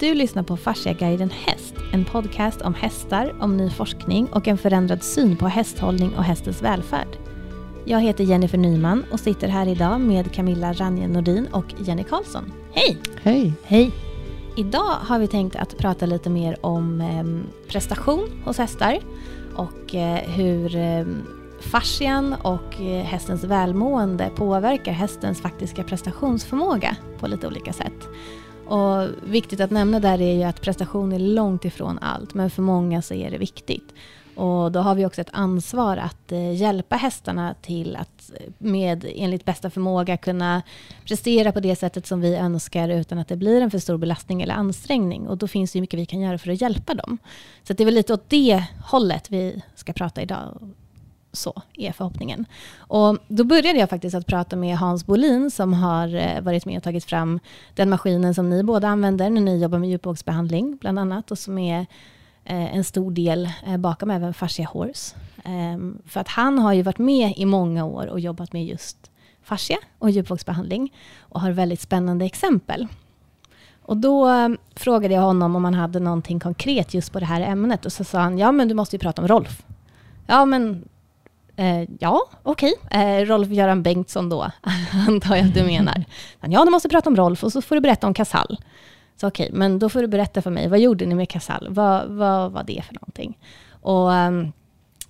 Du lyssnar på Fasciaguiden Häst, en podcast om hästar, om ny forskning och en förändrad syn på hästhållning och hästens välfärd. Jag heter Jennifer Nyman och sitter här idag med Camilla Ranje Nordin och Jenny Karlsson. Hej! Hej! Hej! Idag har vi tänkt att prata lite mer om eh, prestation hos hästar och eh, hur eh, fascian och eh, hästens välmående påverkar hästens faktiska prestationsförmåga på lite olika sätt. Och viktigt att nämna där är ju att prestation är långt ifrån allt, men för många så är det viktigt. Och då har vi också ett ansvar att eh, hjälpa hästarna till att eh, med enligt bästa förmåga kunna prestera på det sättet som vi önskar utan att det blir en för stor belastning eller ansträngning. Och då finns det ju mycket vi kan göra för att hjälpa dem. Så det är väl lite åt det hållet vi ska prata idag så är förhoppningen. Och då började jag faktiskt att prata med Hans Bolin som har eh, varit med och tagit fram den maskinen som ni båda använder när ni jobbar med djupvågsbehandling bland annat och som är eh, en stor del eh, bakom även Fascia Horse. Ehm, för att han har ju varit med i många år och jobbat med just fascia och djupvågsbehandling och har väldigt spännande exempel. Och då ehm, frågade jag honom om han hade någonting konkret just på det här ämnet och så sa han, ja men du måste ju prata om Rolf. Ja men Eh, ja, okej. Okay. Eh, Rolf-Göran Bengtsson då, antar jag att du menar. Ja, du måste prata om Rolf och så får du berätta om Casall. Så okej, okay, men då får du berätta för mig, vad gjorde ni med Casall? Vad, vad var det för någonting? Och ehm,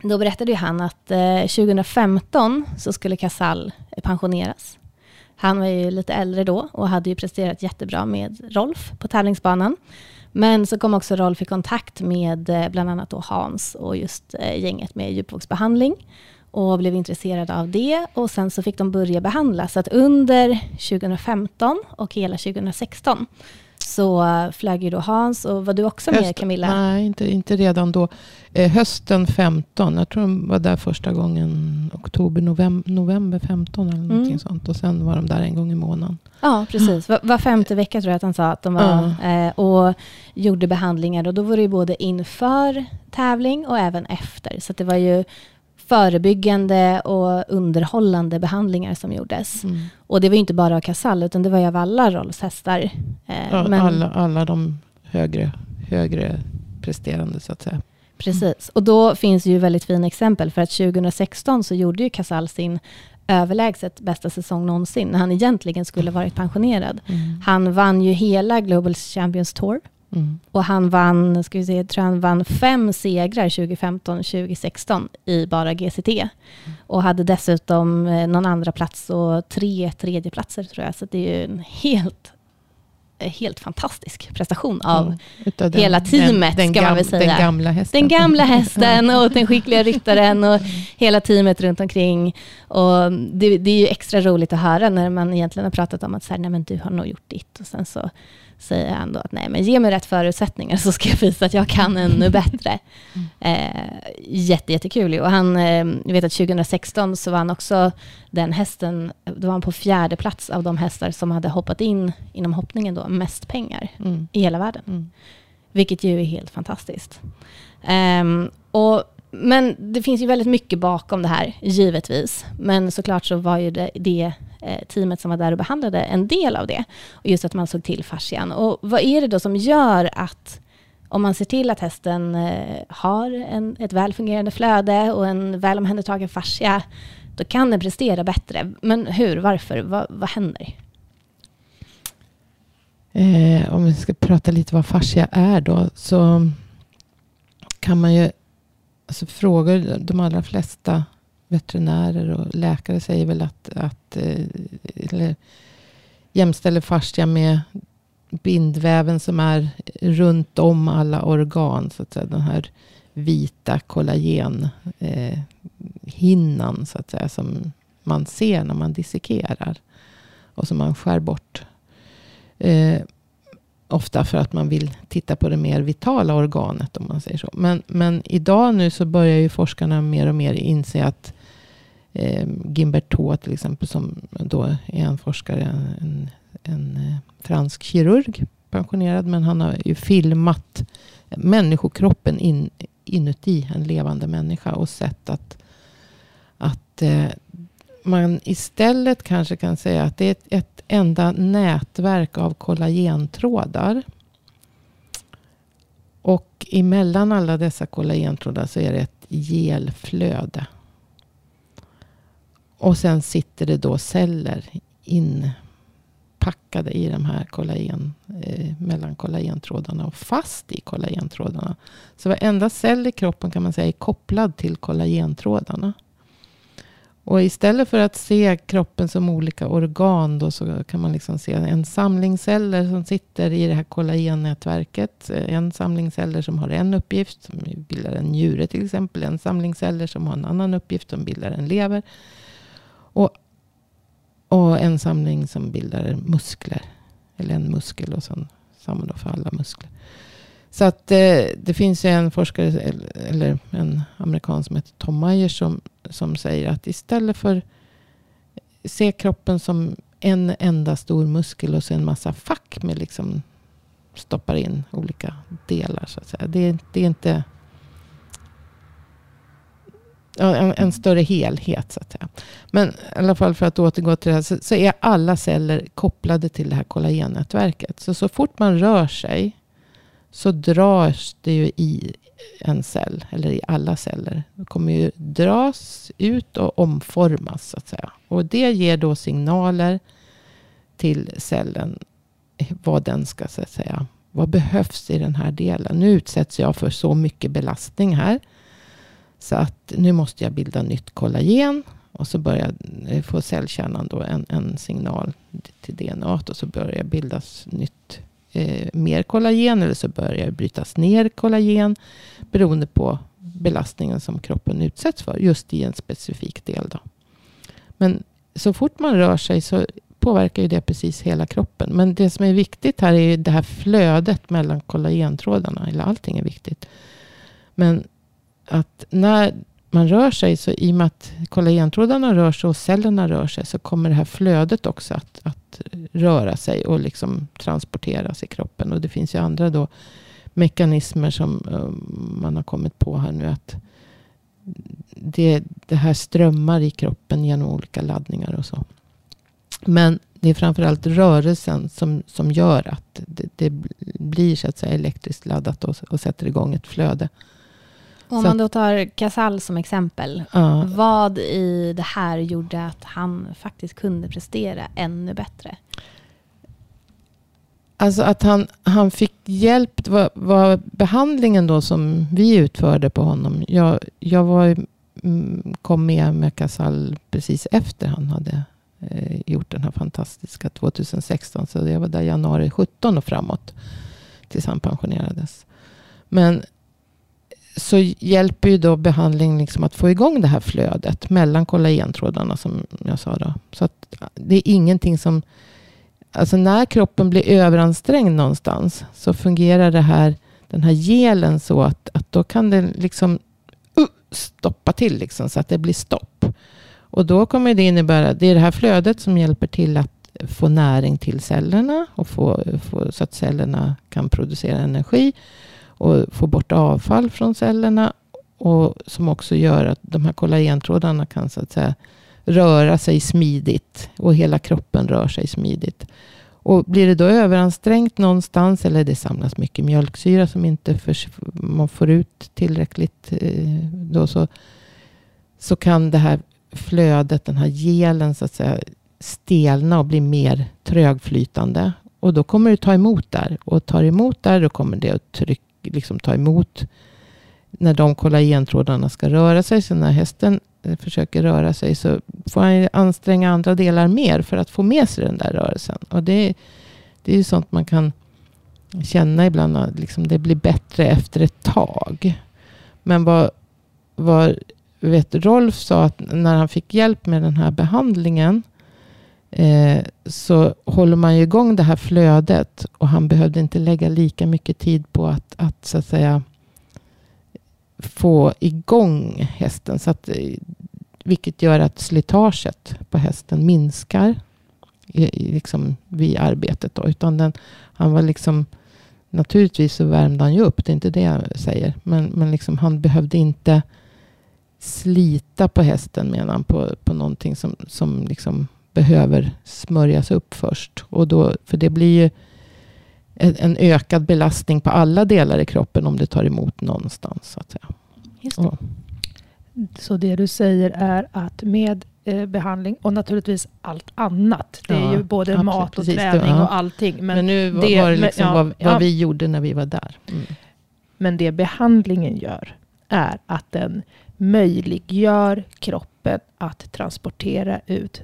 då berättade ju han att eh, 2015 så skulle Casall pensioneras. Han var ju lite äldre då och hade ju presterat jättebra med Rolf på tävlingsbanan. Men så kom också Rolf i kontakt med eh, bland annat då Hans och just eh, gänget med djupvågsbehandling och blev intresserade av det. Och sen så fick de börja behandla. Så att under 2015 och hela 2016 så flög ju då Hans och var du också med Höst, Camilla? Nej, inte, inte redan då. Eh, hösten 15, jag tror de var där första gången oktober, november, november 15 eller någonting mm. sånt. Och sen var de där en gång i månaden. Ja, precis. Var, var femte vecka tror jag att han sa att de var. Ja. Eh, och gjorde behandlingar. Och då var det ju både inför tävling och även efter. Så det var ju förebyggande och underhållande behandlingar som gjordes. Mm. Och det var inte bara av Casall, utan det var ju av alla Rolls hästar. Eh, ja, men, alla, alla de högre, högre presterande så att säga. Precis, och då finns ju väldigt fina exempel. För att 2016 så gjorde ju Casall sin överlägset bästa säsong någonsin, när han egentligen skulle varit pensionerad. Mm. Han vann ju hela Global Champions Tour. Mm. Och han vann, ska vi se, tror han vann fem segrar 2015-2016 i bara GCT. Mm. Och hade dessutom eh, någon andra plats och tre tredjeplatser tror jag. Så det är ju en helt eh, helt fantastisk prestation av mm, den, hela teamet, den, den ska man väl säga. Den gamla hästen. Den gamla hästen och den skickliga ryttaren och hela teamet runt omkring. Och det, det, är ju extra roligt att höra när man egentligen har pratat om att så här, nej men du har nog gjort ditt. Och sen så säger han då att nej, men ge mig rätt förutsättningar så ska jag visa att jag kan ännu bättre. Mm. Eh, jätte, jättekul Och han, eh, jag vet att 2016 så var han också den hästen, då var han på fjärde plats av de hästar som hade hoppat in inom hoppningen då, mest pengar mm. i hela världen. Mm. Vilket ju är helt fantastiskt. Um, och, men det finns ju väldigt mycket bakom det här, givetvis. Men såklart så var ju det, det Eh, Eh, teamet som var där och behandlade en del av det. Och just att man såg till fascian. Och vad är det då som gör att om man ser till att hästen eh, har en, ett väl fungerande flöde och en väl omhändertagen fascia, då kan den prestera bättre. Men hur, varför, vad, vad händer? Eh, om vi ska prata lite vad fascia är då, så kan man ju alltså fråga de allra flesta veterinärer och läkare säger väl att, att eh, eller jämställer fascia med bindväven som är runt om alla organ. Så att säga, den här vita kollagenhinnan eh, så att säga, som man ser när man dissekerar. Och som man skär bort. Eh, ofta för att man vill titta på det mer vitala organet om man säger så. Men, men idag nu så börjar ju forskarna mer och mer inse att eh, Gimbert till exempel, som då är en forskare, en, en eh, fransk kirurg, pensionerad, men han har ju filmat människokroppen in, inuti en levande människa och sett att, att eh, man istället kanske kan säga att det är ett, ett enda nätverk av kollagentrådar Och emellan alla dessa kollagentrådar så är det ett gelflöde. Och sen sitter det då celler inpackade i de här kollagen, eh, mellan kollagentrådarna och fast i kollagentrådarna. Så varenda cell i kroppen kan man säga är kopplad till kollagentrådarna. Och istället för att se kroppen som olika organ då så kan man liksom se en samling celler som sitter i det här kollagennätverket. En samling celler som har en uppgift, som bildar en njure till exempel. En samling celler som har en annan uppgift, som bildar en lever. Och, och en samling som bildar muskler. Eller en muskel och sen samma då för alla muskler. Så att eh, det finns en forskare, eller en amerikan som heter Tom Myers som, som säger att istället för se kroppen som en enda stor muskel och så en massa fack med liksom stoppar in olika delar. Så att säga. Det, det är inte en, en, större helhet. Så att säga. Men i alla fall för att återgå till det här. Så, så är alla celler kopplade till det här kollagennätverket. Så så fort man rör sig så dras det ju i en cell, eller i alla celler. Det kommer ju dras ut och omformas så att säga. Och det ger då signaler till cellen vad den ska så att säga. Vad behövs i den här delen? Nu utsätts jag för så mycket belastning här. Så att nu måste jag bilda nytt kollagen. Och så börjar eh, få cellkärnan då en, en signal till DNA. Och så börjar bildas nytt eh, mer kollagen eller så börjar det brytas ner kollagen beroende på belastningen som kroppen utsätts för just i en specifik del. Då. Men så fort man rör sig så påverkar ju det precis hela kroppen. Men det som är viktigt här är ju det här flödet mellan kollagentrådarna. Eller allting är viktigt. Men att när man rör sig, så i och med att kollagentrådarna rör sig och cellerna rör sig, så kommer det här flödet också att, att röra sig och liksom transporteras i kroppen. Och det finns ju andra då mekanismer som eh, man har kommit på här nu. att det, det här strömmar i kroppen genom olika laddningar och så. Men det är framförallt rörelsen som, som gör att det, det blir så att säga elektriskt laddat och, och sätter igång ett flöde. Om man då tar Casall som exempel. Ja. Vad i det här gjorde att han faktiskt kunde prestera ännu bättre? Alltså att han, han fick hjälp. Var, var behandlingen då som vi utförde på honom. Jag, jag var, mm, kom med med Casall precis efter han hade eh, gjort den här fantastiska 2016. Så jag var där januari 17 och framåt. Tills han pensionerades. Men så hjälper ju då behandling liksom att få igång det här flödet mellan kollagentrådarna som jag sa. Då. Så att det är ingenting som... Alltså när kroppen blir överansträngd någonstans så fungerar det här, den här gelen så att, att då kan den liksom uh, stoppa till liksom, så att det blir stopp. Och då kommer det innebära, det är det här flödet som hjälper till att få näring till cellerna och få, få så att cellerna kan producera energi och få bort avfall från cellerna. Och som också gör att de här kollagentrådarna kan så att säga röra sig smidigt. Och hela kroppen rör sig smidigt. Och blir det då överansträngt någonstans eller det samlas mycket mjölksyra som inte för, man får ut tillräckligt. Eh, då så, så kan det här flödet, den här gelen så att säga stelna och bli mer trögflytande. Och då kommer det ta emot där. Och tar emot där då kommer det att trycka liksom ta emot när de kollagentrådarna ska röra sig. Så när hästen eh, försöker röra sig så får han anstränga andra delar mer för att få med sig den där rörelsen. Och det, det är ju sånt man kan känna ibland. Att liksom det blir bättre efter ett tag. Men vad, vad vet, Rolf sa att när han fick hjälp med den här behandlingen eh, så håller man ju igång det här flödet och han behövde inte lägga lika mycket tid på att, att så att säga få igång hästen. Så att, eh, vilket gör att slitaget på hästen minskar i, liksom vid arbetet. Då. Utan den, han var liksom, naturligtvis så värmde han ju upp, det är inte det jag säger. Men, men liksom, han behövde inte slita på hästen menar han på, på någonting som, som liksom behöver smörjas upp först. Och då, för det blir ju en, ökad belastning på alla delar i kroppen om det tar emot någonstans. Så att säga. Just det. Och, Så det du säger är att med eh, behandling och naturligtvis allt annat. Det är Ja, ju både absolut, mat och precis. träning Ja. och allting. Men, men, nu det- var det men- liksom ja, vad, vad ja. vi gjorde när vi var där. Mm. men det behandlingen gör är att den möjliggör kroppen att transportera ut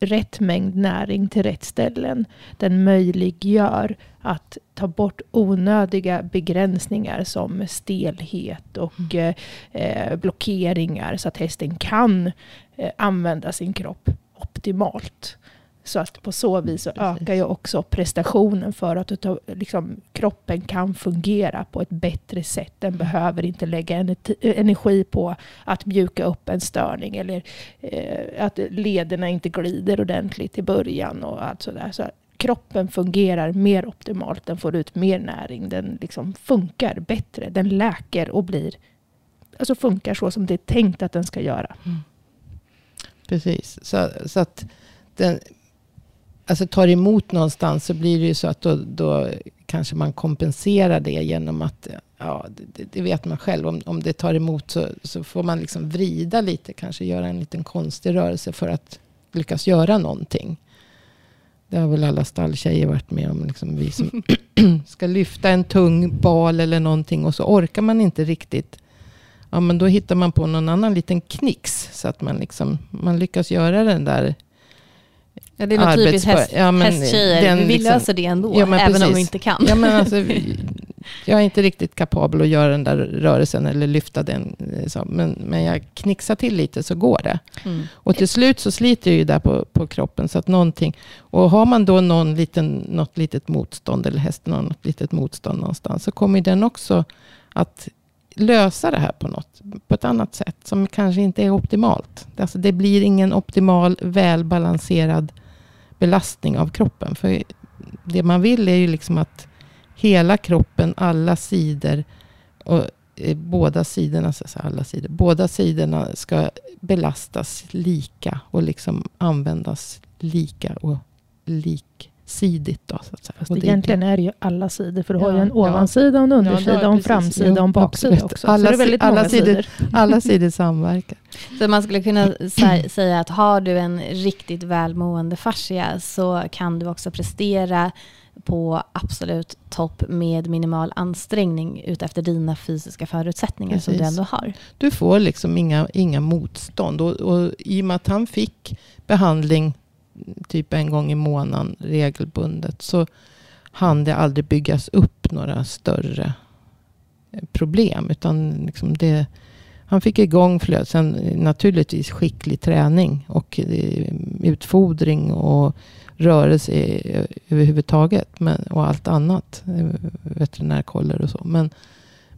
rätt mängd näring till rätt ställen. Den möjliggör att ta bort onödiga begränsningar som stelhet och eh, eh, blockeringar så att hästen kan eh, använda sin kropp optimalt. Så att på så vis så Precis. ökar ju också prestationen för att du tar, liksom, kroppen kan fungera på ett bättre sätt. Den behöver inte lägga ener- energi på att mjuka upp en störning eller eh, att lederna inte glider ordentligt i början och allt sådär. Så kroppen fungerar mer optimalt, den får ut mer näring, den liksom funkar bättre, den läker och blir Alltså funkar så som det är tänkt att den ska göra. Precis. Så, så att den alltså tar emot någonstans så blir det ju så att då, då kanske man kompenserar det genom att, ja det, det vet man själv, om, om det tar emot så, så får man liksom vrida lite, kanske göra en liten konstig rörelse för att lyckas göra någonting. Det har väl alla stalltjejer varit med om, liksom vi som ska lyfta en tung bal eller någonting och så orkar man inte riktigt. Ja, men då hittar man på någon annan liten knix så att man, liksom, man lyckas göra den där Ja, det är något typiskt häst, ja, men hästtjejer. den vi vill liksom- lösa det ändå, Ja, även om precis. vi inte kan. Ja, men alltså, jag är inte riktigt kapabel att göra den där rörelsen eller lyfta den. eh, Så, men, men jag knixar till lite så går det. Mm. Och till slut så sliter det ju där på, på kroppen. Så att någonting, och har man då någon liten, något litet motstånd, eller hästen har något litet motstånd någonstans, så kommer den också att lösa det här på, något, på ett annat sätt, som kanske inte är optimalt. Alltså det blir ingen optimal, välbalanserad belastning av kroppen. För det man vill är ju liksom att hela kroppen, alla sidor, och eh, båda sidorna, alltså alla sidor, båda sidorna ska belastas lika och liksom användas lika och liksidigt. Då, så att säga. Fast det- egentligen är det ju alla sidor. För du har ju Ja, en ja. ovansida och en Ja, undersida och en precis. framsida och en baksida absolut. också. Alla så det är alla sidor. sidor. Alla sidor samverkar. Så man skulle kunna sä- säga att har du en riktigt välmående fascia så kan du också prestera på absolut topp med minimal ansträngning utefter dina fysiska förutsättningar som du Precis. ändå har. Du får liksom inga, inga motstånd. Och, och I och med att han fick behandling typ en gång i månaden regelbundet så hann det aldrig byggas upp några större problem. Utan liksom det, han fick igång flödet. Sen naturligtvis skicklig träning och eh, utfodring och rörelse eh, överhuvudtaget. Men, och allt annat. Eh, veterinärkoller och så. Men,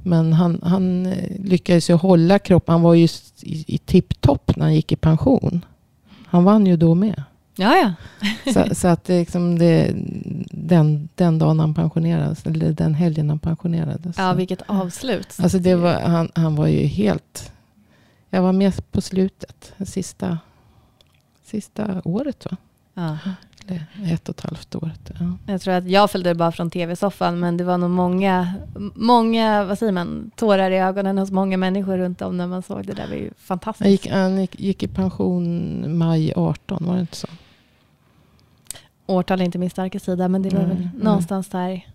men han, han lyckades ju hålla kroppen. Han var ju i, i tipptopp när han gick i pension. Han vann ju då med. Ja, ja. Så, så att det, liksom det, den, den dagen han pensionerades, eller den helgen han pensionerades. Ja, vilket avslut. alltså det var, han, han var ju helt... Jag var med på slutet, sista, sista året va? Ja. Eller ett och ett halvt året. Ja. Jag tror att jag följde det bara från tv-soffan, men det var nog många, många, vad säger man, tårar i ögonen hos många människor runt om när man såg det där. Det var ju Han, fantastiskt. gick, han gick, gick i pension maj 18, var det inte så? Årtal är inte min starka sida, men det var Nej, väl någonstans där.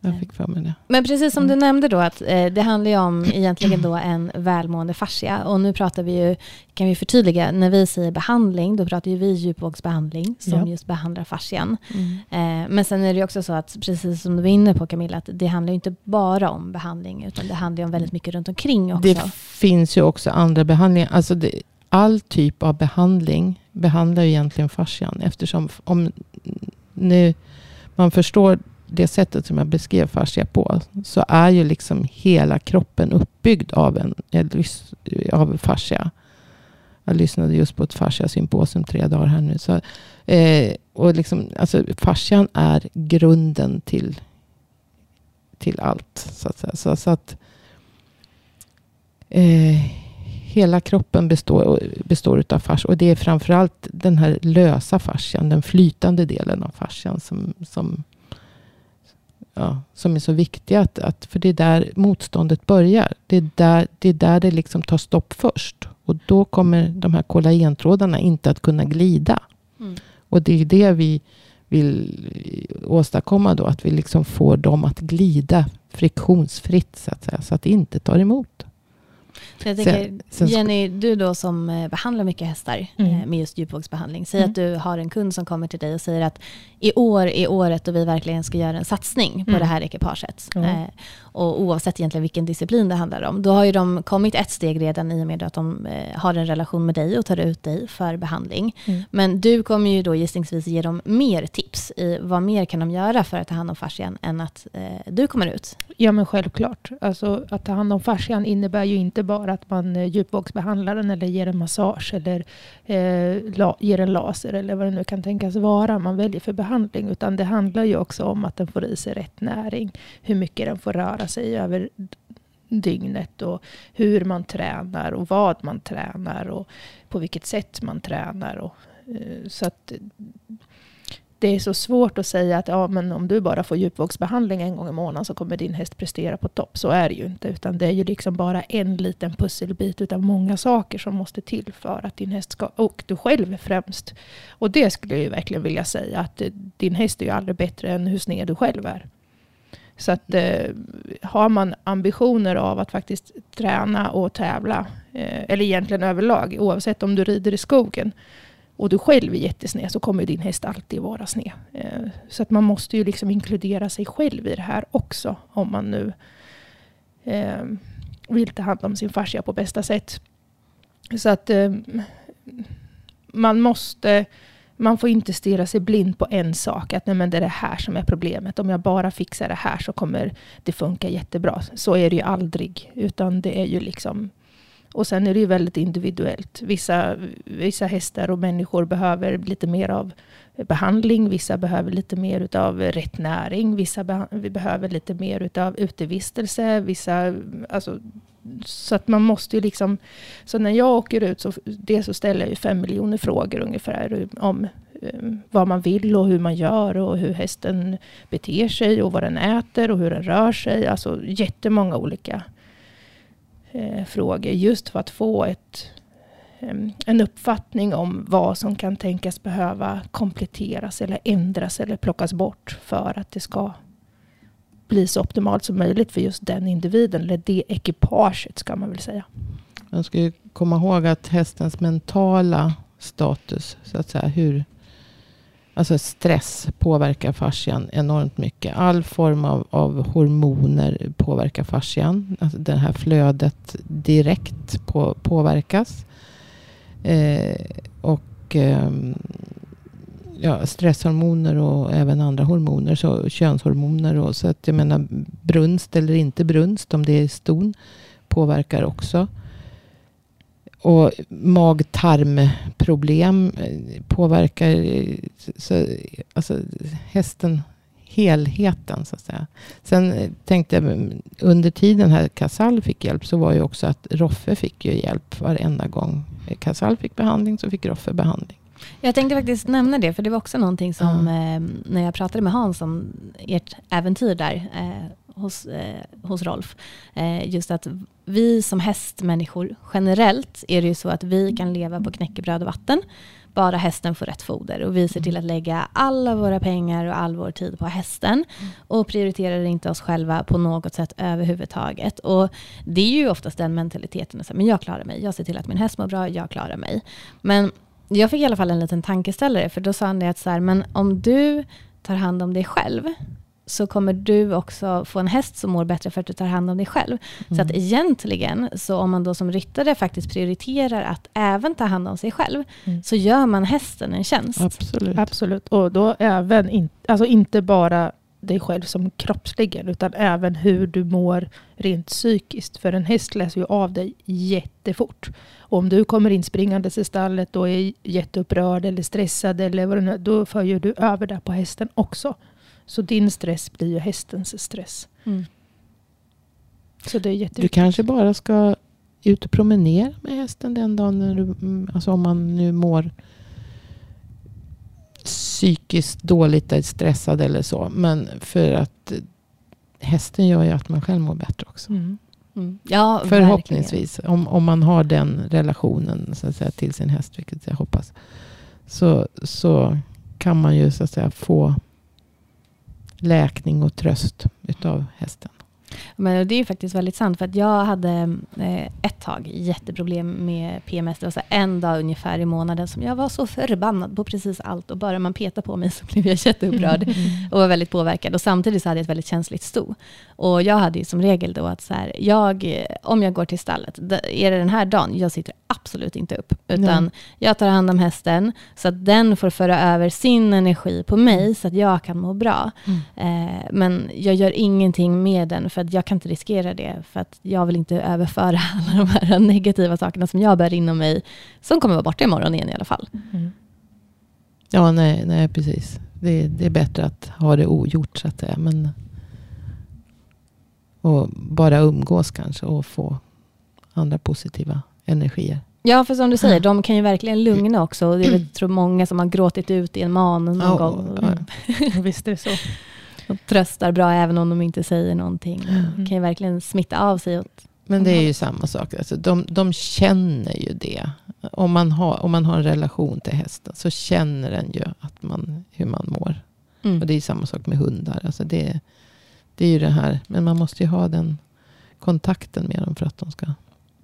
Jag fick för mig det. Men precis som Mm. du nämnde då, att eh, det handlar ju om egentligen då en välmående fascia. Och nu pratar vi ju, kan vi förtydliga, när vi säger behandling, då pratar ju vi djupvågsbehandling som Ja. just behandlar fascian. Eh, men sen är det ju också så att, precis som du var inne på Camilla, att det handlar ju inte bara om behandling, utan det handlar ju om väldigt mycket runt omkring också. Det finns ju också andra behandlingar. Alltså det, all typ av behandling behandlar ju egentligen fascian. Eftersom om nu man förstår det sättet som jag beskrev fascia på. Så är ju liksom hela kroppen uppbyggd av, en, av fascia. Jag lyssnade just på ett fasciasymposium tre dagar här nu. Så, eh, och liksom, alltså, fascian är grunden till, till allt. Så att. Så, så att eh, hela kroppen består, består av fascia. Och det är framförallt den här lösa fascian, den flytande delen av fascian som, som ja, som är så viktiga. Att, att, för det är där motståndet börjar. Det är där det, är där det liksom tar stopp först. Och då kommer de här kollagentrådarna inte att kunna glida. Mm. Och det är det vi vill åstadkomma då. Att vi liksom får dem att glida friktionsfritt så att säga. Så att det inte tar emot. Jag tänker, Sen- sen Jenny, du då som eh, behandlar mycket hästar Mm. eh, med just djupvågsbehandling. Säg Mm. att du har en kund som kommer till dig och säger att i år är året då vi verkligen ska göra en satsning på Mm. det här ekipaget. Eh, och oavsett egentligen vilken disciplin det handlar om. Då har ju de kommit ett steg redan i och med att de eh, har en relation med dig och tar ut dig för behandling. Mm. Men du kommer ju då gissningsvis ge dem mer tips i vad mer kan de göra för att ta hand om fascian än att eh, du kommer ut. Ja men självklart. Alltså, att ta hand om fascian innebär ju inte bara att man eh, djupvågsbehandlar den eller ger en massage eller eh, la, ger en laser eller vad det nu kan tänkas vara man väljer för behandling. Utan det handlar ju också om att den får i sig rätt näring. Hur mycket den får röra sig över dygnet och hur man tränar och vad man tränar och på vilket sätt man tränar. Och, eh, så att det är så svårt att säga att ja, men om du bara får djupvågsbehandling en gång i månaden så kommer din häst prestera på topp. Så är det ju inte. Utan det är ju liksom bara en liten pusselbit utav många saker som måste till för att din häst ska, och du själv främst. Och det skulle jag ju verkligen vilja säga att eh, din häst är ju aldrig bättre än hur sned du själv är. Så att eh, har man ambitioner av att faktiskt träna och tävla, eh, eller egentligen överlag, oavsett om du rider i skogen, och du själv är jättesned så kommer din häst alltid vara sned. Eh, så att man måste ju liksom inkludera sig själv i det här också. Om man nu eh, vill ta hand om sin fascia på bästa sätt. Så att eh, man måste, man får inte stirra sig blind på en sak. Att nej, men det är det här som är problemet. Om jag bara fixar det här så kommer det funka jättebra. Så är det ju aldrig. Utan det är ju liksom och sen är det ju väldigt individuellt. Vissa, vissa hästar och människor behöver lite mer av behandling. Vissa behöver lite mer av rätt näring. Vissa vi behöver lite mer av utevistelse. Vissa, alltså, så att man måste ju liksom... Så när jag åker ut så, det så ställer jag ju fem miljoner frågor ungefär om eh, vad man vill och hur man gör och hur hästen beter sig och vad den äter och hur den rör sig. Alltså jättemånga olika eh, frågor just för att få ett, en uppfattning om vad som kan tänkas behöva kompletteras eller ändras eller plockas bort för att det ska bli så optimalt som möjligt för just den individen eller det ekipaget ska man väl säga. Man ska ju komma ihåg att hästens mentala status, så att säga, hur Alltså stress påverkar fascian enormt mycket. All form av, av hormoner påverkar fascian. Alltså det här flödet direkt på, påverkas. Eh, och eh, ja, stresshormoner och även andra hormoner. Så könshormoner. Och, så att jag menar brunst eller inte brunst om det är ston påverkar också. Och mag-tarmproblem eh, påverkar eh, så, alltså, hästen, helheten så att säga. Sen eh, tänkte jag, mm, under tiden här Casall fick hjälp så var ju också att Roffe fick ju hjälp varenda gång Casall fick behandling så fick Roffe behandling. Jag tänkte faktiskt nämna det, för det var också någonting som eh, när jag pratade med Hans om ert äventyr där eh, hos, eh, hos Rolf. Eh, just att vi som hästmänniskor generellt är det ju så att vi kan leva på knäckebröd och vatten. Bara hästen får rätt foder och vi ser till att lägga alla våra pengar och all vår tid på hästen och prioriterar inte oss själva på något sätt överhuvudtaget. Och det är ju oftast den mentaliteten, att men jag klarar mig, jag ser till att min häst mår bra, jag klarar mig. Men jag fick i alla fall en liten tankeställare, för då sa han det att så här, men om du tar hand om dig själv, så kommer du också få en häst som mår bättre för att du tar hand om dig själv. Så att egentligen, så om man då som ryttare faktiskt prioriterar att även ta hand om sig själv, Mm. så gör man hästen en tjänst. Absolut. Absolut. Och då även, in, alltså inte bara dig själv som kroppsligen, utan även hur du mår rent psykiskt. För en häst läser ju av dig jättefort. Och om du kommer in springandes i stallet och är jätteupprörd eller stressad, eller vad det nu är, då för ju du över det på hästen också. Så din stress blir ju hästens stress. Mm. Så det är Du kanske bara ska ut och promenera med hästen den dagen. När du, mm, alltså om man nu mår psykiskt dåligt eller stressad eller så. Men för att hästen gör ju att man själv mår bättre också. Mm. Mm. Ja, Förhoppningsvis. Om, om man har den relationen så att säga, till sin häst, vilket jag hoppas. Så, så kan man ju så att säga få läkning och tröst utav hästen. Men det är ju faktiskt väldigt sant. För att jag hade eh, ett tag jätteproblem med PMS. Det var så en dag ungefär i månaden som jag var så förbannad på precis allt. Och bara man petade på mig så blev jag jätteupprörd. Och var väldigt påverkad. Och samtidigt så hade jag ett väldigt känsligt sto. Och jag hade ju som regel då att så här, jag, om jag går till stallet, är det den här dagen, jag sitter absolut inte upp. Utan mm. jag tar hand om hästen så att den får föra över sin energi på mig så att jag kan må bra. Mm. Eh, men jag gör ingenting med den för att jag kan inte riskera det. För att jag vill inte överföra alla de här negativa sakerna som jag bär inom mig. Som kommer vara borta imorgon igen i alla fall. Mm. Ja, nej, nej precis. Det, det, är bättre att ha det ogjort så att säga. Men, och bara umgås kanske och få andra positiva energier. Ja, för som du säger, de kan ju verkligen lugna också. Det är väl, tror många som har gråtit ut i en man någon ja, gång. Ja. Visst är det så. Och tröstar bra även om de inte säger någonting. Mm. kan ju verkligen smitta av sig. Åt Men det är ju samma sak. Alltså, de, de känner ju det. Om man, har, om man har en relation till hästen så känner den ju att man, hur man mår. Mm. Och det är samma sak med hundar. Alltså det, det är ju det här. Men man måste ju ha den kontakten med dem för att de ska...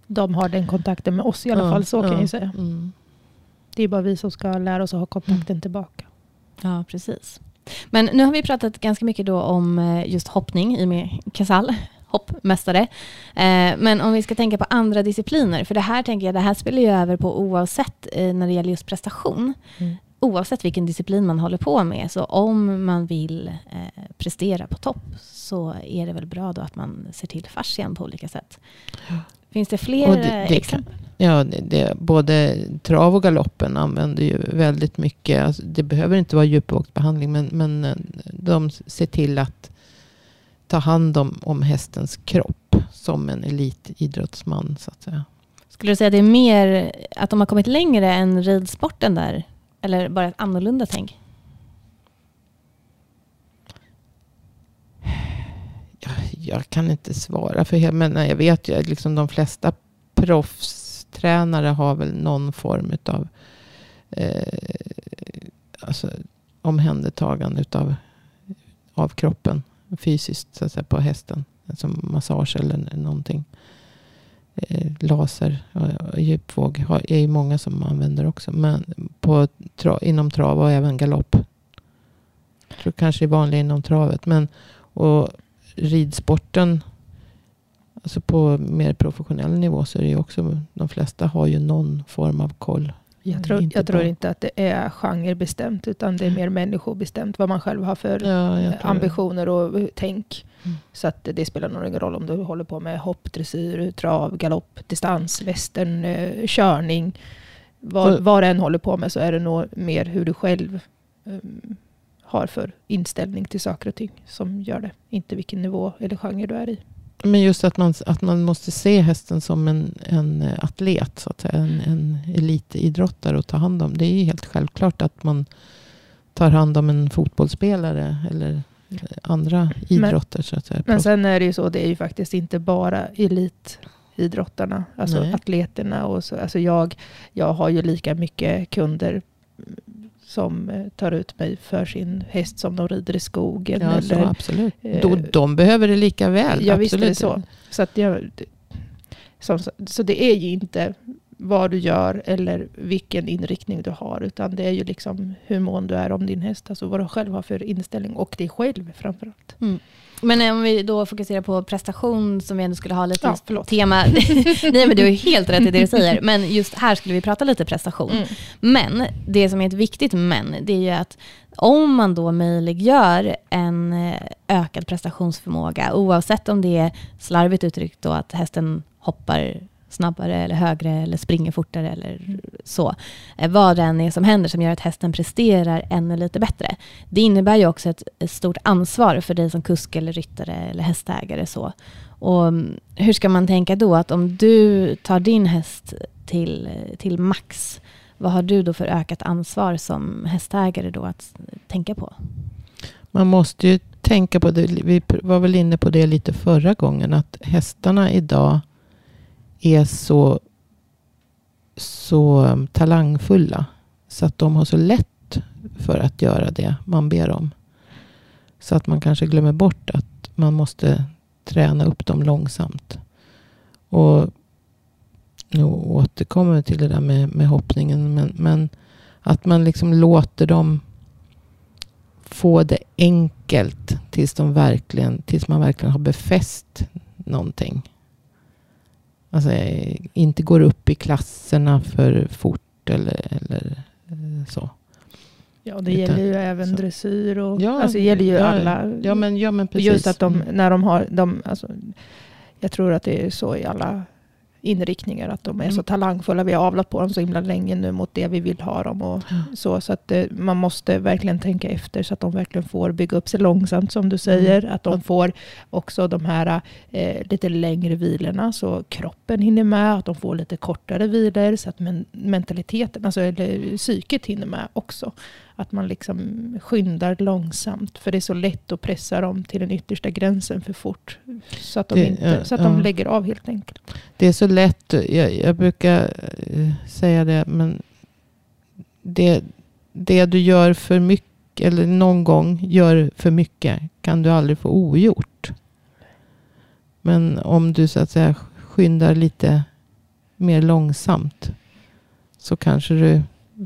De har den kontakten med oss i alla ja, fall, så kan ja, jag säga. Mm. Det är bara vi som ska lära oss att ha kontakten mm. tillbaka. Ja, precis. Men nu har vi pratat ganska mycket då om eh, just hoppning i med Casall, hoppmästare. Eh, men om vi ska tänka på andra discipliner, för det här tänker jag, det här spelar ju över på oavsett eh, när det gäller just prestation. Mm. Oavsett vilken disciplin man håller på med, så om man vill prestera på topp så är det väl bra då att man ser till fascian på olika sätt. Finns det fler det, det exempel? Ja, det, det, både trav och galoppen använder ju väldigt mycket. Alltså, det behöver inte vara djupvågsbehandling. Men, men eh, de ser till att ta hand om, om hästens kropp. Som en elitidrottsman så att säga. Skulle du säga att det är mer att de har kommit längre än ridsporten där? Eller bara ett annorlunda tänk? Jag, jag kan inte svara för men jag vet ju liksom de flesta proffs tränare har väl någon form av eh, alltså, omhändertagande utav, av kroppen fysiskt så att säga, på hästen. Som massage eller någonting. Eh, laser och djupvåg är ju många som använder också. Men på, tra, inom trav och även galopp. Jag tror kanske är vanligt inom travet. Men, och ridsporten Alltså på mer professionell nivå så är det ju också, de flesta har ju någon form av koll. Jag tror inte, jag tror inte att det är genrebestämt, utan det är mer människobestämt. Vad man själv har för ja, ambitioner och tänk. Mm. Så att det spelar nog ingen roll om du håller på med hopp, dressyr, trav, galopp, distans, västern, eh, körning. Vad, vad du än håller på med så är det nog mer hur du själv um, har för inställning till saker och ting som gör det. Inte vilken nivå eller genre du är i. Men just att man, att man måste se hästen som en, en atlet, så att säga. En, en elitidrottare att ta hand om. Det är ju helt självklart att man tar hand om en fotbollsspelare eller andra idrotter. Men, så att säga. men sen är det ju så, det är ju faktiskt inte bara elitidrottarna, alltså Nej. atleterna. Och så, alltså jag, jag har ju lika mycket kunder som eh, tar ut mig för sin häst som de rider i skogen. Ja, eller, så absolut. Eh, de, de, behöver det lika väl. Ja, visst är det så. Så, att jag, så, så det är ju inte vad du gör eller vilken inriktning du har. Utan det är ju liksom hur mån du är om din häst. Alltså vad du själv har för inställning. Och dig själv framförallt. Mm. Men om vi då fokuserar på prestation som vi ändå skulle ha lite ja, tema. Nej men du har helt rätt i det du säger. Men just här skulle vi prata lite prestation. Mm. Men det som är ett viktigt men, det är ju att om man då möjliggör en eh, ökad prestationsförmåga, oavsett om det är slarvigt uttryckt då att hästen hoppar snabbare eller högre eller springer fortare eller så. Eh, vad det än är som händer som gör att hästen presterar ännu lite bättre. Det innebär ju också ett, stort ansvar för dig som kusk eller ryttare eller hästägare. Så. Och mm, hur ska man tänka då? Att om du tar din häst till, till max, vad har du då för ökat ansvar som hästägare då att tänka på? Man måste ju tänka på det. Vi var väl inne på det lite förra gången. Att hästarna idag är så, så um, talangfulla. Så att de har så lätt för att göra det man ber om. Så att man kanske glömmer bort att man måste träna upp dem långsamt. Och nu återkommer vi till det där med, med hoppningen. Men, men att man liksom låter dem få det enkelt tills, de verkligen, tills man verkligen har befäst någonting. Alltså inte går upp i klasserna för fort eller, eller eh, så. Ja, det Utan- gäller ju även så. dressyr och Ja, alltså det gäller ju ja, alla. Ja men, ja, men precis. Just att de, Mm. när de har, de, alltså, jag tror att det är så i alla inriktningar, att de är Mm. så talangfulla. Vi har avlat på dem så himla länge nu mot det vi vill ha dem. Och så så att eh, man måste verkligen tänka efter så att de verkligen får bygga upp sig långsamt som du säger. Att de får också de här eh, lite längre vilorna så kroppen hinner med. Att de får lite kortare vilor så att men, mentaliteten, alltså eller psyket hinner med också. Att man liksom skyndar långsamt. För det är så lätt att pressa dem till den yttersta gränsen för fort. Så att de, Det- inte, ja, så att de ja. lägger av helt enkelt. Det är så lätt. Jag, jag brukar eh, säga det. Men det, det du gör för mycket. Eller någon gång gör för mycket. Kan du aldrig få ogjort. Men om du så att säga skyndar lite mer långsamt. Så kanske du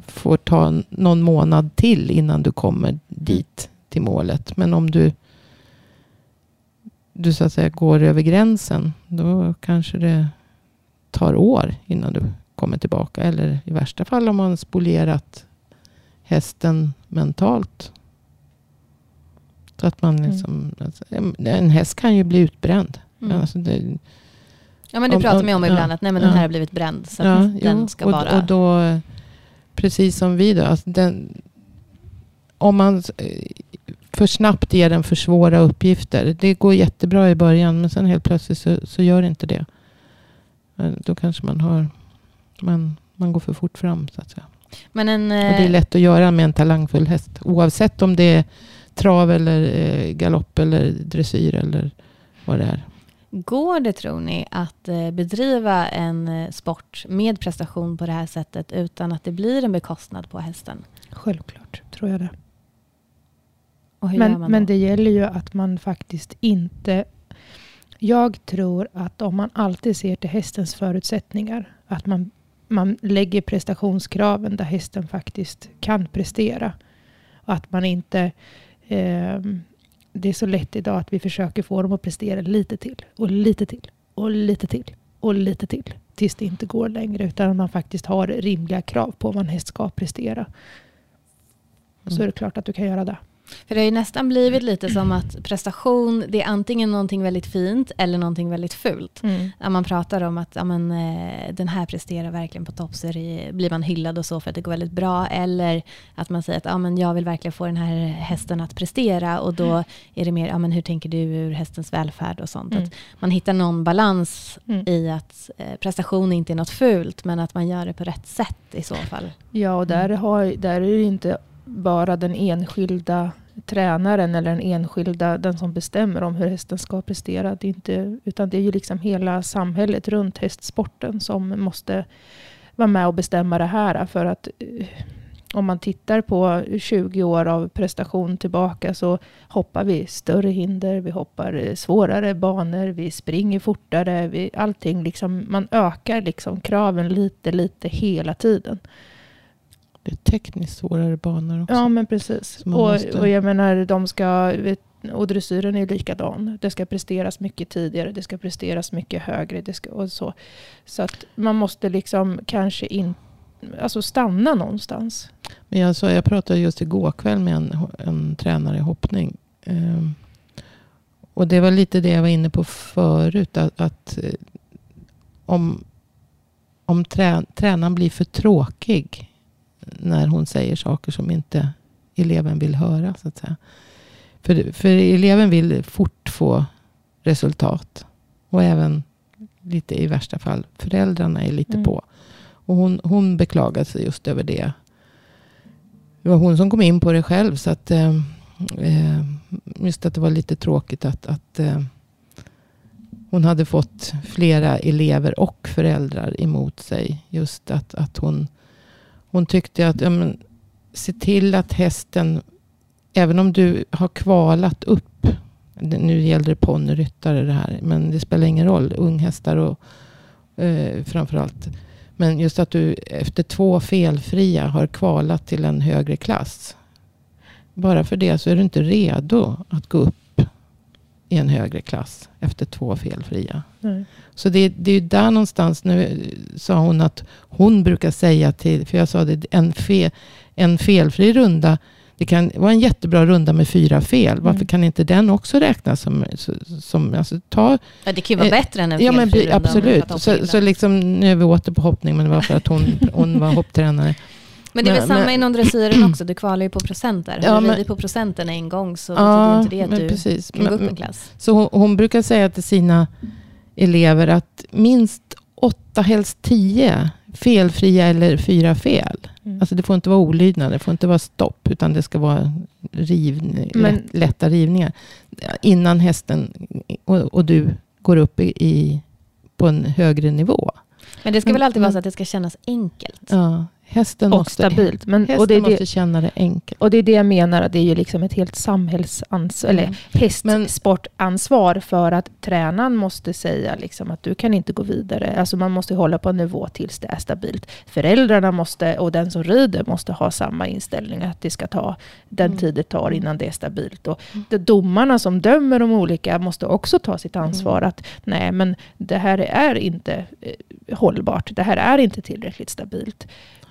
får ta någon månad till innan du kommer dit till målet. Men om du du så att säga går över gränsen. Då kanske det tar år innan du kommer tillbaka. Eller i värsta fall om man spolierat hästen mentalt. Så att man Mm. liksom, alltså, en- häst kan ju bli utbränd. Mm. Alltså det, Ja men det Om- pratar om- man ju om ja, ibland, att nej men den ja. här har blivit bränd. Så ja, den jo, ska och, bara... och då, precis som vi då. Alltså den, om man eh, för snabbt ger den för svåra uppgifter. Det går jättebra i början men sen helt plötsligt så, så gör det inte det. Då kanske man har, man, man går för fort fram så att säga. men en, Och det är eh, lätt att göra med en talangfull häst. Oavsett om det är trav eller eh, galopp eller dressyr eller vad det är. Går det tror ni att eh, bedriva en eh, sport med prestation på det här sättet utan att det blir en bekostnad på hästen? Självklart tror jag det. Men, men det gäller ju att man faktiskt inte... Jag tror att om man alltid ser till hästens förutsättningar, att man, man lägger prestationskraven där hästen faktiskt kan prestera. Och att man inte... ehm, det är så lätt idag att vi försöker få dem att prestera lite till och lite till och lite till och lite till tills det inte går längre utan man faktiskt har rimliga krav på vad en häst ska prestera. Så Mm. är det klart att du kan göra det. För det har ju nästan blivit lite som att prestation, det är antingen någonting väldigt fint eller någonting väldigt fult. När man pratar om att ja, men, eh, den här presterar verkligen på topp så blir man hyllad och så för att det går väldigt bra. Eller att man säger att ja, men jag vill verkligen få den här hästen att prestera och då är det mer ja, men hur tänker du ur hästens välfärd och sånt. Mm. Att man hittar någon balans Mm. i att eh, prestation inte är något fult men att man gör det på rätt sätt i så fall. Ja, och där, har, där är det inte bara den enskilda tränaren eller den enskilda, den som bestämmer om hur hästen ska prestera. Det är inte, utan det är ju liksom hela samhället runt hästsporten som måste vara med och bestämma det här. För att eh, om man tittar på 20 år av prestation tillbaka så hoppar vi större hinder, vi hoppar eh, svårare banor, vi springer fortare, vi, allting liksom, man ökar liksom kraven lite, lite hela tiden. Det är tekniskt svårare banor också. Ja, men precis. Och, måste- och jag menar, de ska... Och dressyren är ju likadan. Det ska presteras mycket tidigare, det ska presteras mycket högre. Det ska, och så. så att man måste liksom kanske in, alltså stanna någonstans. Men jag, sa, jag pratade just igår kväll med en, en tränare i hoppning. Ehm, och det var lite det jag var inne på förut. Att, att eh, om, om trä, tränaren blir för tråkig när hon säger saker som inte eleven vill höra. Så att säga. För, för eleven vill fort få resultat. Och även lite i värsta fall föräldrarna är lite Mm. på. Och hon, hon beklagade sig just över det. Det var hon som kom in på det själv. Så att, eh, eh, just att det var lite tråkigt att, att eh, hon hade fått flera elever och föräldrar emot sig. Just att, att hon, hon tyckte att ja, men, se till att hästen, även om du har kvalat upp, nu gäller det ponnyryttare det här, men det spelar ingen roll, unghästar och eh, framförallt. Men just att du efter två felfria har kvalat till en högre klass. Bara för det så är du inte redo att gå upp i en högre klass efter två felfria. Nej. Så det, det är ju där någonstans, nu sa hon att hon brukar säga till, för jag sa det, en, fe, en felfri runda, det kan vara en jättebra runda med fyra fel. Varför Mm. kan inte den också räknas som, som alltså ta, Ja, det kan ju vara Eh, bättre än en ja men runda absolut. Så, så liksom, nu är vi åter på hoppning, men det var för att hon, hon var hopptränare. Men det är väl men- samma men- inom dressyren också, du kvalar ju på procenter. Ja, Har du ridit på procenten en gång så betyder inte det att du precis. kan gå upp en klass. Så hon, hon brukar säga till sina elever att minst åtta, helst tio felfria eller fyra fel. Mm. Alltså det får inte vara olydnad, det får inte vara stopp, utan det ska vara rivn, Men- lätt, lätta rivningar. Innan hästen och, och du går upp i, i, på en högre nivå. Men det ska väl alltid vara men- så att det ska kännas enkelt. Ja, hästen Och måste, stabilt. Men, Hästen och, det måste det, känna det enkelt. och det är det jag menar, det är ju liksom ett helt samhällsansvar, eller Mm. hästsportansvar för att tränaren måste säga liksom att du kan inte gå vidare. Alltså man måste hålla på en nivå tills det är stabilt. Föräldrarna måste, och den som rider måste ha samma inställning att det ska ta den Mm. tid det tar innan det är stabilt. Och Mm. de domarna som dömer de olika måste också ta sitt ansvar Mm. att nej men det här är inte eh, hållbart. Det här är inte tillräckligt stabilt.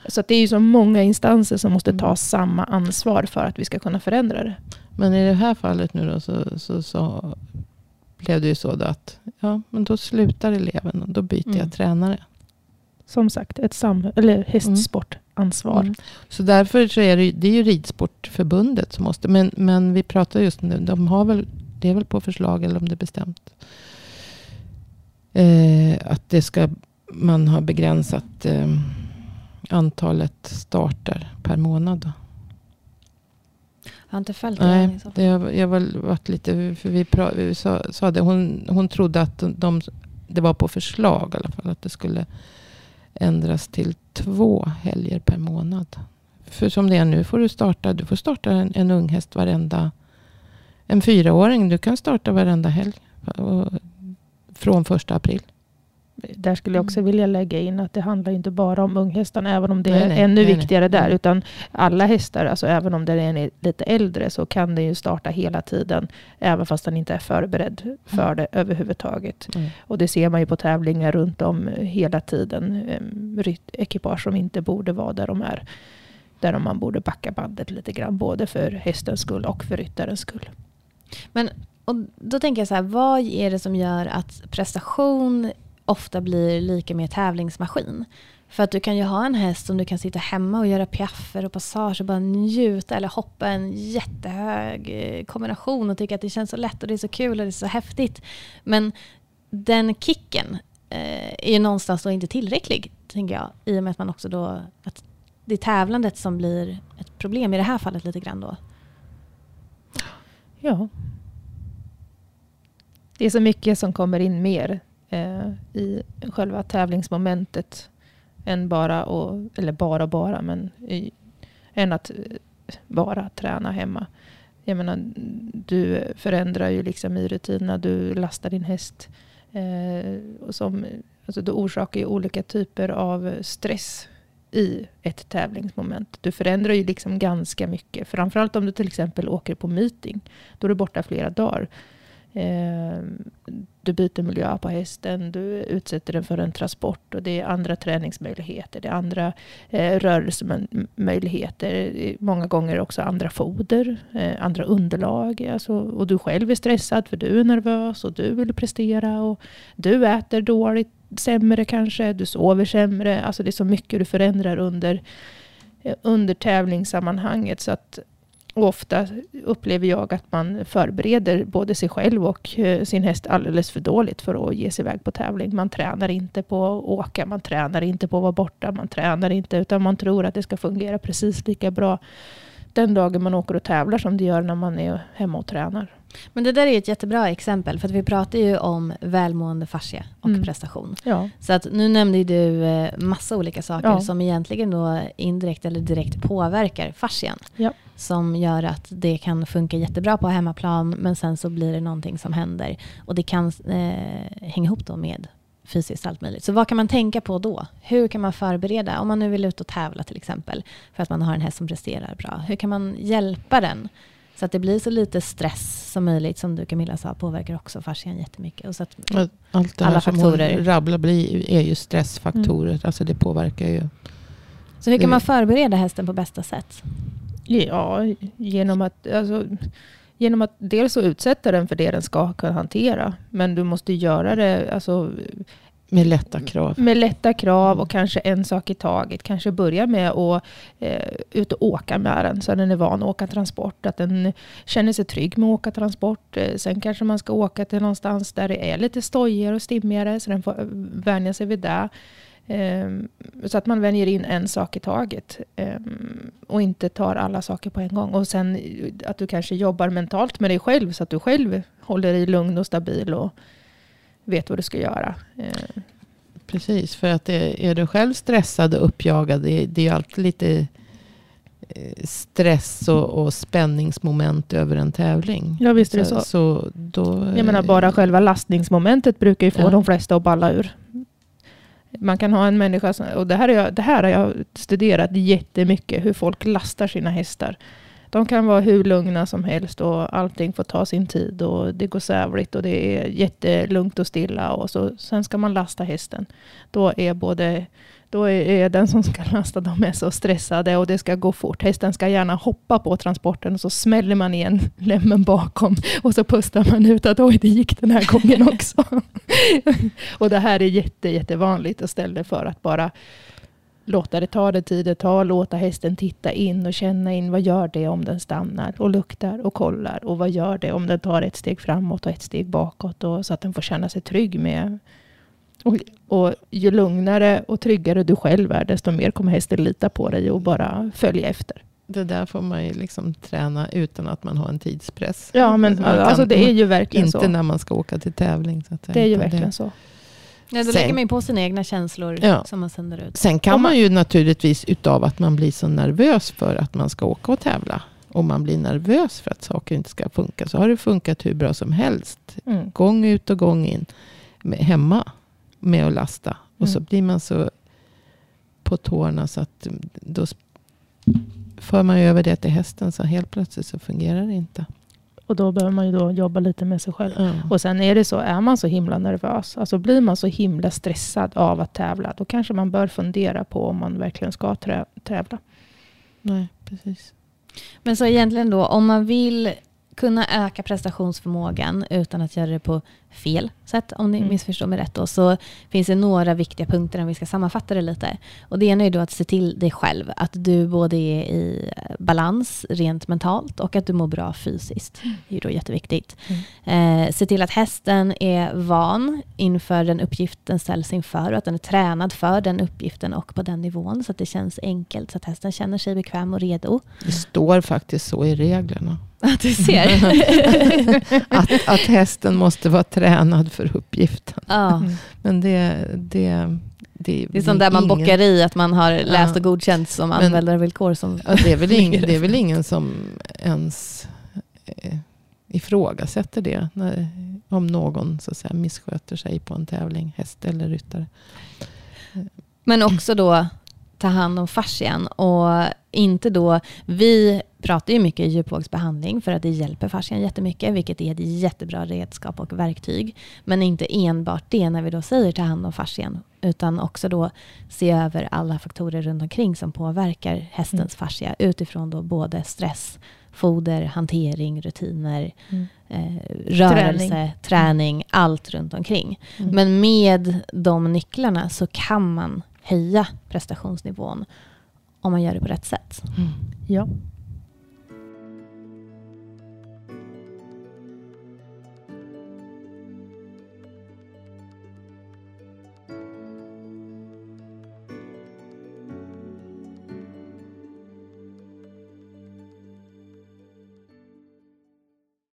Så det är ju så många instanser som måste ta Mm. samma ansvar för att vi ska kunna förändra det. Men i det här fallet nu då så, så, så blev det ju så att ja, men då slutar eleven och då byter Mm. jag tränare. Som sagt, ett sam- eller hästsportansvar. Mm. Så därför så är det, ju- det är ju Ridsportförbundet som måste, men, men vi pratar just nu, de har väl, det är väl på förslag eller om det är bestämt. Eh, att det ska, man har begränsat eh, antalet starter per månad. Då. Jag har inte följt det. Nej, det jag har väl varit lite, för vi, pra, vi sa, sa det, hon, hon trodde att de, det var på förslag i alla fall, att det skulle ändras till två helger per månad. För som det är nu får du starta, du får starta en, en ung häst varenda, en fyraåring, du kan starta varenda helg. Och, från första april. Där skulle jag också Mm. vilja lägga in att det handlar inte bara om unghästarna, även om det Nej, är nej, ännu nej, viktigare där. Mm. Utan alla hästar, alltså även om den är lite äldre, så kan den ju starta hela tiden. Även fast den inte är förberedd för Mm. det överhuvudtaget. Mm. Och det ser man ju på tävlingar runt om hela tiden. Ehm, Ekipage som inte borde vara där de är. Där man borde backa bandet lite grann, både för hästens skull och för ryttarens skull. Och då tänker jag så här, vad är det som gör att prestation ofta blir lika med tävlingsmaskin? För att du kan ju ha en häst som du kan sitta hemma och göra piaffer och passage och bara njuta eller hoppa en jättehög eh, kombination och tycka att det känns så lätt och det är så kul och det är så häftigt. Men den kicken eh, är ju någonstans då inte tillräcklig, tänker jag. I och med att man också då, att det är tävlandet som blir ett problem i det här fallet lite grann då. Ja. Det är så mycket som kommer in mer Eh, i själva tävlingsmomentet än bara, och, eller bara bara, men i, än att eh, bara träna hemma. Jag menar, du förändrar ju liksom i rutinerna, du lastar din häst. Eh, och som, alltså du orsakar ju olika typer av stress i ett tävlingsmoment. Du förändrar ju liksom ganska mycket. Framförallt om du till exempel åker på meeting. Då är du borta flera dagar. Ehm, du byter miljö på hästen, du utsätter den för en transport och det är andra träningsmöjligheter, det är andra eh, rörelsemöjligheter, många gånger också andra foder, eh, andra underlag. Alltså, och du själv är stressad för du är nervös och du vill prestera och du äter dåligt, sämre kanske, du sover sämre. Alltså det är så mycket du förändrar under, eh, under tävlingssammanhanget. Så att och ofta upplever jag att man förbereder både sig själv och eh, sin häst alldeles för dåligt för att ge sig iväg på tävling. Man tränar inte på att åka, man tränar inte på att vara borta, man tränar inte utan man tror att det ska fungera precis lika bra den dagen man åker och tävlar som det gör när man är hemma och tränar. Men det där är ett jättebra exempel för att vi pratar ju om välmående fascia och Mm. prestation. Ja, Så att nu nämnde du eh, massa olika saker Ja. som egentligen då indirekt eller direkt påverkar fascian. Ja. Som gör att det kan funka jättebra på hemmaplan men sen så blir det någonting som händer. Och det kan eh, hänga ihop då med fysiskt allt möjligt. Så vad kan man tänka på då? Hur kan man förbereda? Om man nu vill ut och tävla till exempel för att man har en häst som presterar bra. Hur kan man hjälpa den? Så att det blir så lite stress som möjligt. Som du Camilla sa påverkar också fascian jättemycket. Och så att, Allt det Alla här som faktorer. hon rabblar blir är ju stressfaktorer. Mm. Alltså det påverkar ju. så hur kan man förbereda hästen på bästa sätt? Ja genom, att, alltså, genom att dels så utsätta den för det den ska kunna hantera. Men du måste göra det alltså, Med lätta krav. med lätta krav och kanske en sak i taget. Kanske börja med att eh, ut och åka med den så den är van att åka transport. Att den känner sig trygg med att åka transport. Eh, sen kanske man ska åka till någonstans där det är lite stojigare och stimmigare så den får eh, vänja sig vid det. Ehm, så att man vänjer in en sak i taget. Ehm, och inte tar alla saker på en gång. Och sen eh, att du kanske jobbar mentalt med dig själv så att du själv håller dig lugn och stabil och vet vad du ska göra. Ehm, Precis, för att är du själv stressad och uppjagad, det, är ju alltid lite eh, stress och, och spänningsmoment över en tävling. Ja, visst är det så. så då, Jag menar bara själva lastningsmomentet brukar ju få Ja. de flesta att balla ur. Man kan ha en människa, som, och det här, jag, det här har jag studerat jättemycket, hur folk lastar sina hästar. De kan vara hur lugna som helst och allting får ta sin tid och det går sävligt och det är jättelugnt och stilla och så, sen ska man lasta hästen. Då är både då är, den som ska lasta, dem är så stressade och det ska gå fort. Hästen ska gärna hoppa på transporten och så smäller man igen lämmen bakom och så pustar man ut att oj, det gick den här gången också. och det här är jätte, jättevanligt istället för att bara låta det ta det tid det tar, låta hästen titta in och känna in vad gör det om den stannar och luktar och kollar och vad gör det om den tar ett steg framåt och ett steg bakåt och så att den får känna sig trygg med. Och, och ju lugnare och tryggare du själv är, desto mer kommer hästen lita på dig och bara följa efter. Det där får man ju liksom träna utan att man har en tidspress. Ja, men alltså det är ju verkligen Inte så. när man ska åka till tävling. Så att Det är ju verkligen så. Ja, då Sen- lägger man ju på sina egna känslor Ja. som man sänder ut. Sen kan Om man- ju naturligtvis utav att man blir så nervös för att man ska åka och tävla. Och man blir nervös för att saker inte ska funka. Så har det funkat hur bra som helst. Mm. Gång ut och gång in. Med, hemma. Med att lasta. Och så Mm. blir man så på tårna så att då för man över det till hästen. Så helt plötsligt så fungerar det inte. Och då behöver man ju då jobba lite med sig själv. Ja. Och sen är det så, är man så himla nervös, alltså blir man så himla stressad av att tävla, då kanske man bör fundera på om man verkligen ska trä- tävla. Nej, precis. Men så egentligen då, om man vill kunna öka prestationsförmågan utan att göra det på fel sätt, om ni Mm. missförstår mig rätt då, så finns det några viktiga punkter om vi ska sammanfatta det lite. Och det ena är då att se till dig själv, att du både är i balans rent mentalt och att du mår bra fysiskt. Det är då jätteviktigt. Eh, se till att hästen är van inför den uppgift den ställs inför och att den är tränad för den uppgiften och på den nivån så att det känns enkelt så att hästen känner sig bekväm och redo. Det står faktiskt så i reglerna. Att du ser. Att, att hästen måste vara tränad för uppgiften. ja. Men det, det, det, Det är sånt där man ingen, bockar i att man har läst och godkänt som Men- användarvillkor. Som Ja, det, är väl ingen, det är väl ingen som ens eh, ifrågasätter det. När, om någon så att säga, missköter sig på en tävling, häst eller ryttare. Men också då ta hand om fascian och inte då, vi pratar ju mycket djupvågsbehandling för att det hjälper fascian jättemycket, vilket är ett jättebra redskap och verktyg. Men inte enbart det när vi då säger ta hand om fascian, utan också då se över alla faktorer runt omkring som påverkar hästens fascia utifrån då både stress, foder, hantering, rutiner, Mm. eh, rörelse, träning, allt runt omkring. Mm. Men med de nycklarna så kan man höja prestationsnivån om man gör det på rätt sätt. Mm. Ja.